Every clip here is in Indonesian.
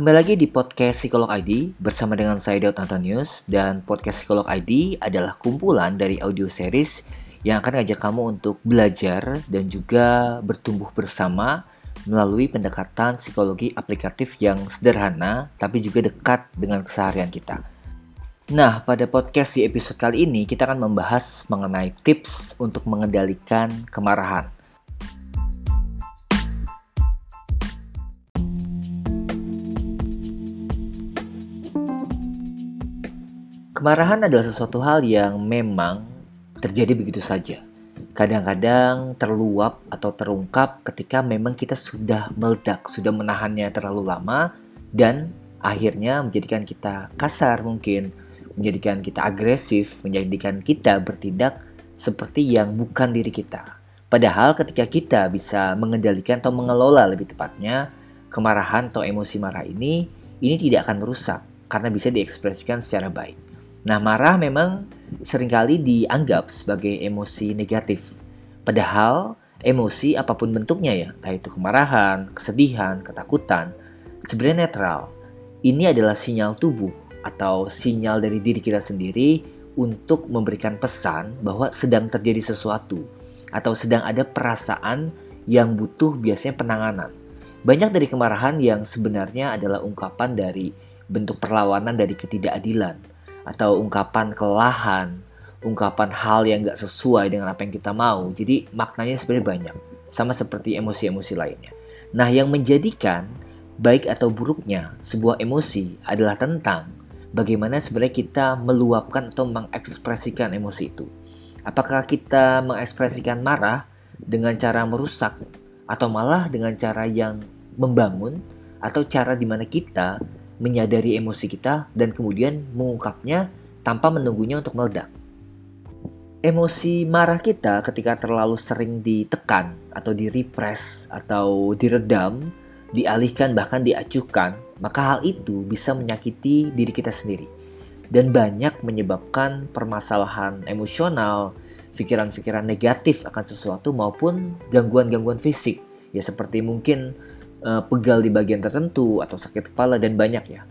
Kembali lagi di podcast Psikolog ID bersama dengan saya Daud Antonius dan podcast Psikolog ID adalah kumpulan dari audio series yang akan ngajak kamu untuk belajar dan juga bertumbuh bersama melalui pendekatan psikologi aplikatif yang sederhana tapi juga dekat dengan keseharian kita. Nah, pada podcast di episode kali ini kita akan membahas mengenai tips untuk mengendalikan kemarahan. Kemarahan adalah sesuatu hal yang memang terjadi begitu saja. Kadang-kadang terluap atau terungkap ketika memang kita sudah meledak, sudah menahannya terlalu lama dan akhirnya menjadikan kita kasar mungkin, menjadikan kita agresif, menjadikan kita bertindak seperti yang bukan diri kita. Padahal ketika kita bisa mengendalikan atau mengelola lebih tepatnya kemarahan atau emosi marah ini, ini tidak akan merusak karena bisa diekspresikan secara baik. Nah, marah memang sering kali dianggap sebagai emosi negatif. Padahal emosi apa pun bentuknya ya, entah itu kemarahan, kesedihan, ketakutan, sebenarnya netral. Ini adalah sinyal tubuh atau sinyal dari diri kita sendiri untuk memberikan pesan bahwa sedang terjadi sesuatu atau sedang ada perasaan yang butuh biasanya penanganan. Banyak dari kemarahan yang sebenarnya adalah ungkapan dari bentuk perlawanan dari ketidakadilan atau ungkapan kelelahan, ungkapan hal yang gak sesuai dengan apa yang kita mau. Jadi maknanya sebenarnya banyak, sama seperti emosi-emosi lainnya. Nah, yang menjadikan baik atau buruknya sebuah emosi adalah tentang bagaimana sebenarnya kita meluapkan atau mengekspresikan emosi itu. Apakah kita mengekspresikan marah dengan cara merusak atau malah dengan cara yang membangun atau cara di mana kita menyadari emosi kita dan kemudian mengungkapnya tanpa menunggunya untuk meledak. Emosi marah kita ketika terlalu sering ditekan atau direpress atau diredam, dialihkan bahkan diacuhkan, maka hal itu bisa menyakiti diri kita sendiri dan banyak menyebabkan permasalahan emosional, pikiran-pikiran negatif akan sesuatu maupun gangguan-gangguan fisik ya seperti mungkin uh, pegal di bagian tertentu atau sakit kepala dan banyak ya.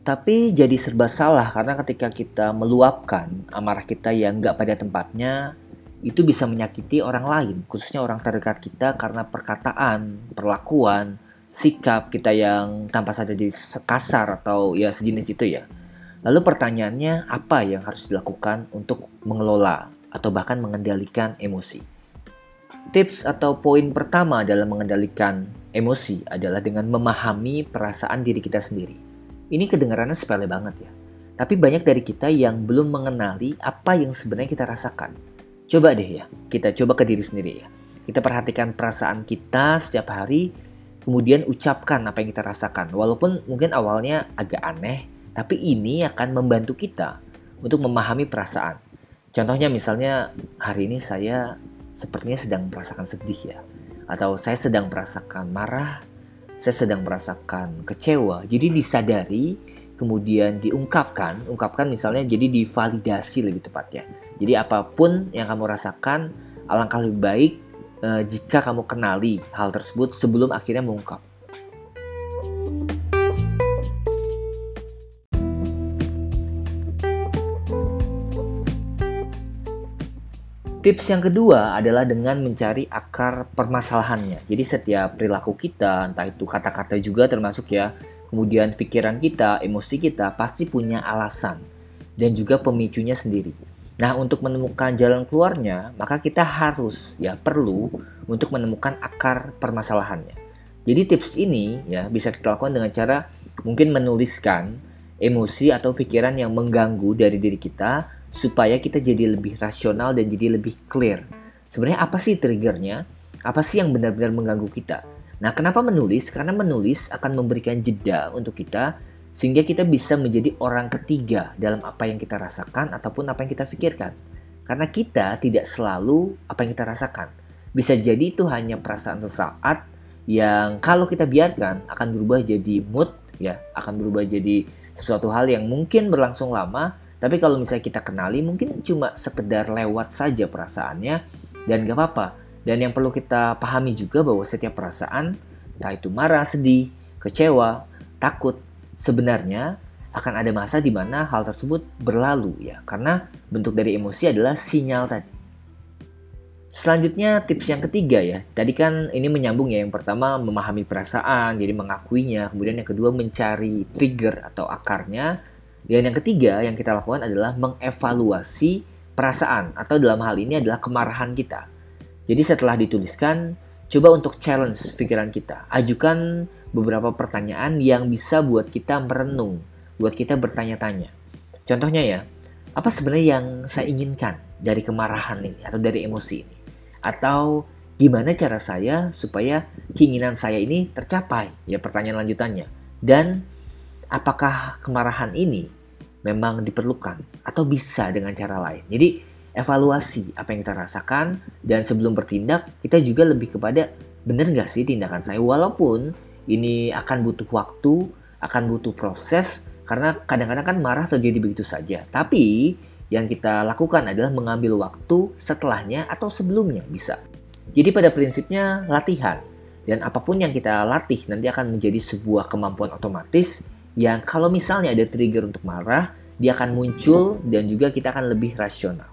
Tapi jadi serba salah karena ketika kita meluapkan amarah kita yang nggak pada tempatnya, itu bisa menyakiti orang lain, khususnya orang terdekat kita karena perkataan, perlakuan, sikap kita yang tanpa sadar jadi kasar atau ya sejenis itu ya. Lalu pertanyaannya apa yang harus dilakukan untuk mengelola atau bahkan mengendalikan emosi? Tips atau poin pertama dalam mengendalikan emosi adalah dengan memahami perasaan diri kita sendiri. Ini kedengarannya sepele banget ya. Tapi banyak dari kita yang belum mengenali apa yang sebenarnya kita rasakan. Coba deh ya, kita coba ke diri sendiri ya. Kita perhatikan perasaan kita setiap hari, kemudian ucapkan apa yang kita rasakan. Walaupun mungkin awalnya agak aneh, tapi ini akan membantu kita untuk memahami perasaan. Contohnya misalnya hari ini saya sepertinya sedang merasakan sedih ya atau saya sedang merasakan marah, saya sedang merasakan kecewa. Jadi disadari, kemudian diungkapkan, ungkapkan misalnya jadi divalidasi lebih tepatnya. Jadi apa pun yang kamu rasakan, alangkah lebih baik eh, jika kamu kenali hal tersebut sebelum akhirnya mengungkap. Tips yang kedua adalah dengan mencari akar permasalahannya. Jadi setiap perilaku kita, entah itu kata-kata juga termasuk ya, kemudian pikiran kita, emosi kita pasti punya alasan dan juga pemicunya sendiri. Nah, untuk menemukan jalan keluarnya, maka kita harus ya perlu untuk menemukan akar permasalahannya. Jadi tips ini ya bisa kita lakukan dengan cara mungkin menuliskan emosi atau pikiran yang mengganggu dari diri kita supaya kita jadi lebih rasional dan jadi lebih clear. Sebenarnya apa sih triggernya? Apa sih yang benar-benar mengganggu kita? Nah, kenapa menulis? Karena menulis akan memberikan jeda untuk kita sehingga kita bisa menjadi orang ketiga dalam apa yang kita rasakan ataupun apa yang kita pikirkan. Karena kita tidak selalu apa yang kita rasakan. Bisa jadi itu hanya perasaan sesaat yang kalau kita biarkan akan berubah jadi mood ya, akan berubah jadi sesuatu hal yang mungkin berlangsung lama tapi kalau misalnya kita kenali mungkin cuma sekedar lewat saja perasaannya dan gak apa-apa. Dan yang perlu kita pahami juga bahwa setiap perasaan, entah itu marah, sedih, kecewa, takut. Sebenarnya akan ada masa di mana hal tersebut berlalu ya, karena bentuk dari emosi adalah sinyal tadi. Selanjutnya tips yang ketiga ya. Tadi kan ini menyambung ya. Yang pertama memahami perasaan, jadi mengakuinya. Kemudian yang kedua mencari trigger atau akarnya. Dan yang ketiga yang kita lakukan adalah mengevaluasi perasaan atau dalam hal ini adalah kemarahan kita. Jadi setelah dituliskan, coba untuk challenge pikiran kita. Ajukan beberapa pertanyaan yang bisa buat kita merenung, buat kita bertanya-tanya. Contohnya ya, apa sebenarnya yang saya inginkan dari kemarahan ini atau dari emosi ini? Atau gimana cara saya supaya keinginan saya ini tercapai? Ya pertanyaan lanjutannya. Dan apakah kemarahan ini memang diperlukan atau bisa dengan cara lain? Jadi evaluasi apa yang kita rasakan dan sebelum bertindak kita juga lebih kepada benar nggak sih tindakan saya? Walaupun ini akan butuh waktu akan butuh proses karena kadang-kadang kan marah terjadi begitu saja. Tapi yang kita lakukan adalah mengambil waktu setelahnya atau sebelumnya bisa. Jadi pada prinsipnya latihan. Dan apa pun yang kita latih nanti akan menjadi sebuah kemampuan otomatis yang kalau misalnya ada trigger untuk marah dia akan muncul dan juga kita akan lebih rasional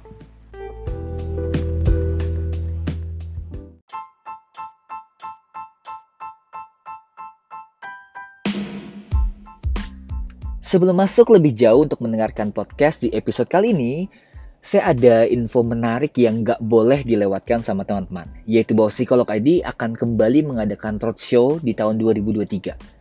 Sebelum masuk lebih jauh untuk mendengarkan podcast di episode kali ini, saya ada info menarik yang gak boleh dilewatkan sama teman-teman, yaitu bahwa Psikolog ID akan kembali mengadakan roadshow di tahun 2023.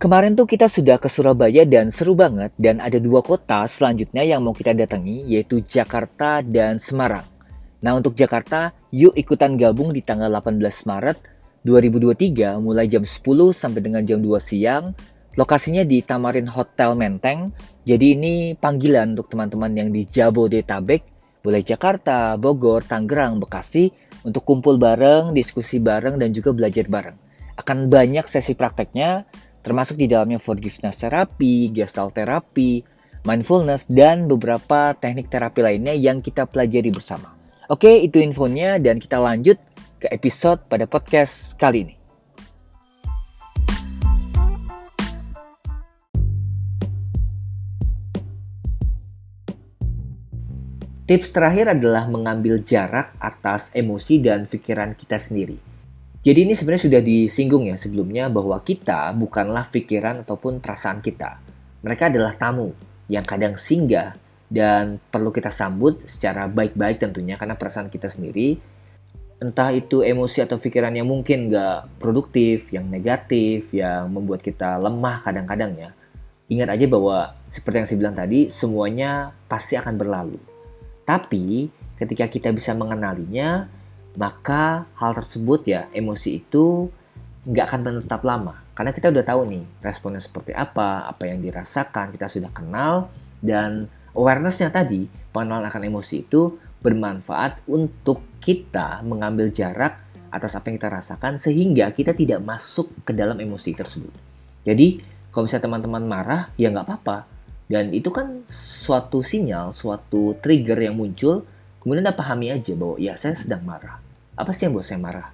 Kemarin tuh kita sudah ke Surabaya dan seru banget, dan ada dua kota selanjutnya yang mau kita datangi, yaitu Jakarta dan Semarang. Nah untuk Jakarta, yuk ikutan gabung di tanggal 18 Maret 2023 mulai jam 10 sampai dengan jam 2 siang Lokasinya di Tamarin Hotel Menteng. Jadi ini panggilan untuk teman-teman yang di Jabodetabek, boleh Jakarta, Bogor, Tangerang, Bekasi untuk kumpul bareng, diskusi bareng dan juga belajar bareng. Akan banyak sesi prakteknya termasuk di dalamnya forgiveness therapy, gestalt therapy, mindfulness dan beberapa teknik terapi lainnya yang kita pelajari bersama. Oke, itu infonya dan kita lanjut ke episode pada podcast kali ini. Tips terakhir adalah mengambil jarak atas emosi dan pikiran kita sendiri. Jadi ini sebenarnya sudah disinggung ya sebelumnya bahwa kita bukanlah pikiran ataupun perasaan kita. Mereka adalah tamu yang kadang singgah dan perlu kita sambut secara baik-baik tentunya karena perasaan kita sendiri entah itu emosi atau pikiran yang mungkin gak produktif, yang negatif, yang membuat kita lemah kadang-kadang ya. Ingat aja bahwa seperti yang saya bilang tadi, semuanya pasti akan berlalu. Tapi ketika kita bisa mengenalinya, maka hal tersebut ya emosi itu nggak akan tetap lama. Karena kita udah tahu nih responnya seperti apa, apa yang dirasakan, kita sudah kenal dan awarenessnya tadi pengenalan akan emosi itu bermanfaat untuk kita mengambil jarak atas apa yang kita rasakan sehingga kita tidak masuk ke dalam emosi tersebut. Jadi kalau misalnya teman-teman marah ya nggak apa-apa dan itu kan suatu sinyal, suatu trigger yang muncul. Kemudian Anda pahami aja bahwa ya saya sedang marah. Apa sih yang buat saya marah?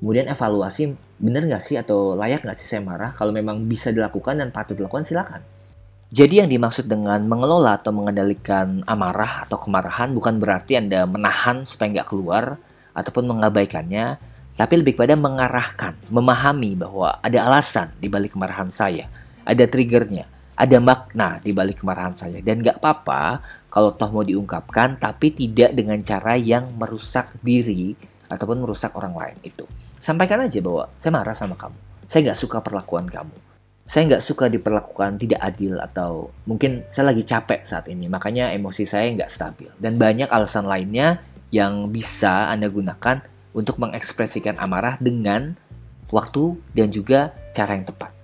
Kemudian evaluasi, benar nggak sih atau layak nggak sih saya marah? Kalau memang bisa dilakukan dan patut dilakukan, silakan. Jadi yang dimaksud dengan mengelola atau mengendalikan amarah atau kemarahan bukan berarti Anda menahan supaya nggak keluar ataupun mengabaikannya, tapi lebih pada mengarahkan, memahami bahwa ada alasan di balik kemarahan saya, ada triggernya, ada makna di balik kemarahan saya dan gak apa-apa kalau toh mau diungkapkan tapi tidak dengan cara yang merusak diri ataupun merusak orang lain itu. Sampaikan aja bahwa saya marah sama kamu. Saya gak suka perlakuan kamu. Saya nggak suka diperlakukan tidak adil atau mungkin saya lagi capek saat ini makanya emosi saya nggak stabil. Dan banyak alasan lainnya yang bisa anda gunakan untuk mengekspresikan amarah dengan waktu dan juga cara yang tepat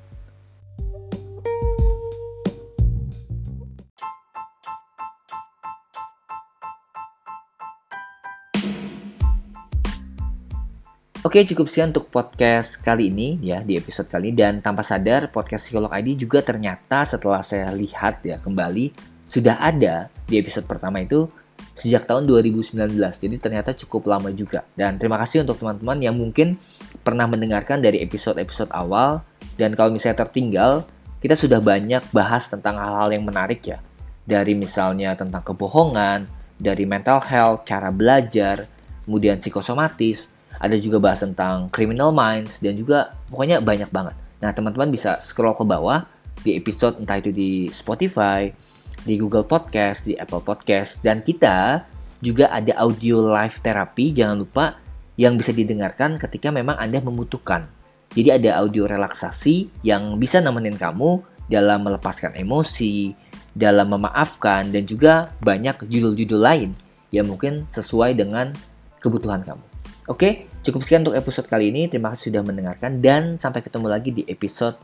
Oke, cukup sekian untuk podcast kali ini ya, di episode kali ini. Dan tanpa sadar, podcast Psikolog ID juga ternyata setelah saya lihat ya kembali, sudah ada di episode pertama itu sejak tahun 2019. Jadi ternyata cukup lama juga. Dan terima kasih untuk teman-teman yang mungkin pernah mendengarkan dari episode-episode awal. Dan kalau misalnya tertinggal, kita sudah banyak bahas tentang hal-hal yang menarik ya. Dari misalnya tentang kebohongan, dari mental health, cara belajar, kemudian psikosomatis, ada juga bahas tentang criminal minds, dan juga pokoknya banyak banget. Nah, teman-teman bisa scroll ke bawah di episode entah itu di Spotify, di Google Podcast, di Apple Podcast, dan kita juga ada audio live terapi, jangan lupa yang bisa didengarkan ketika memang Anda membutuhkan. Jadi ada audio relaksasi yang bisa nemenin kamu dalam melepaskan emosi, dalam memaafkan, dan juga banyak judul-judul lain yang mungkin sesuai dengan kebutuhan kamu. Oke, cukup sekian untuk episode kali ini. Terima kasih sudah mendengarkan dan sampai ketemu lagi di episode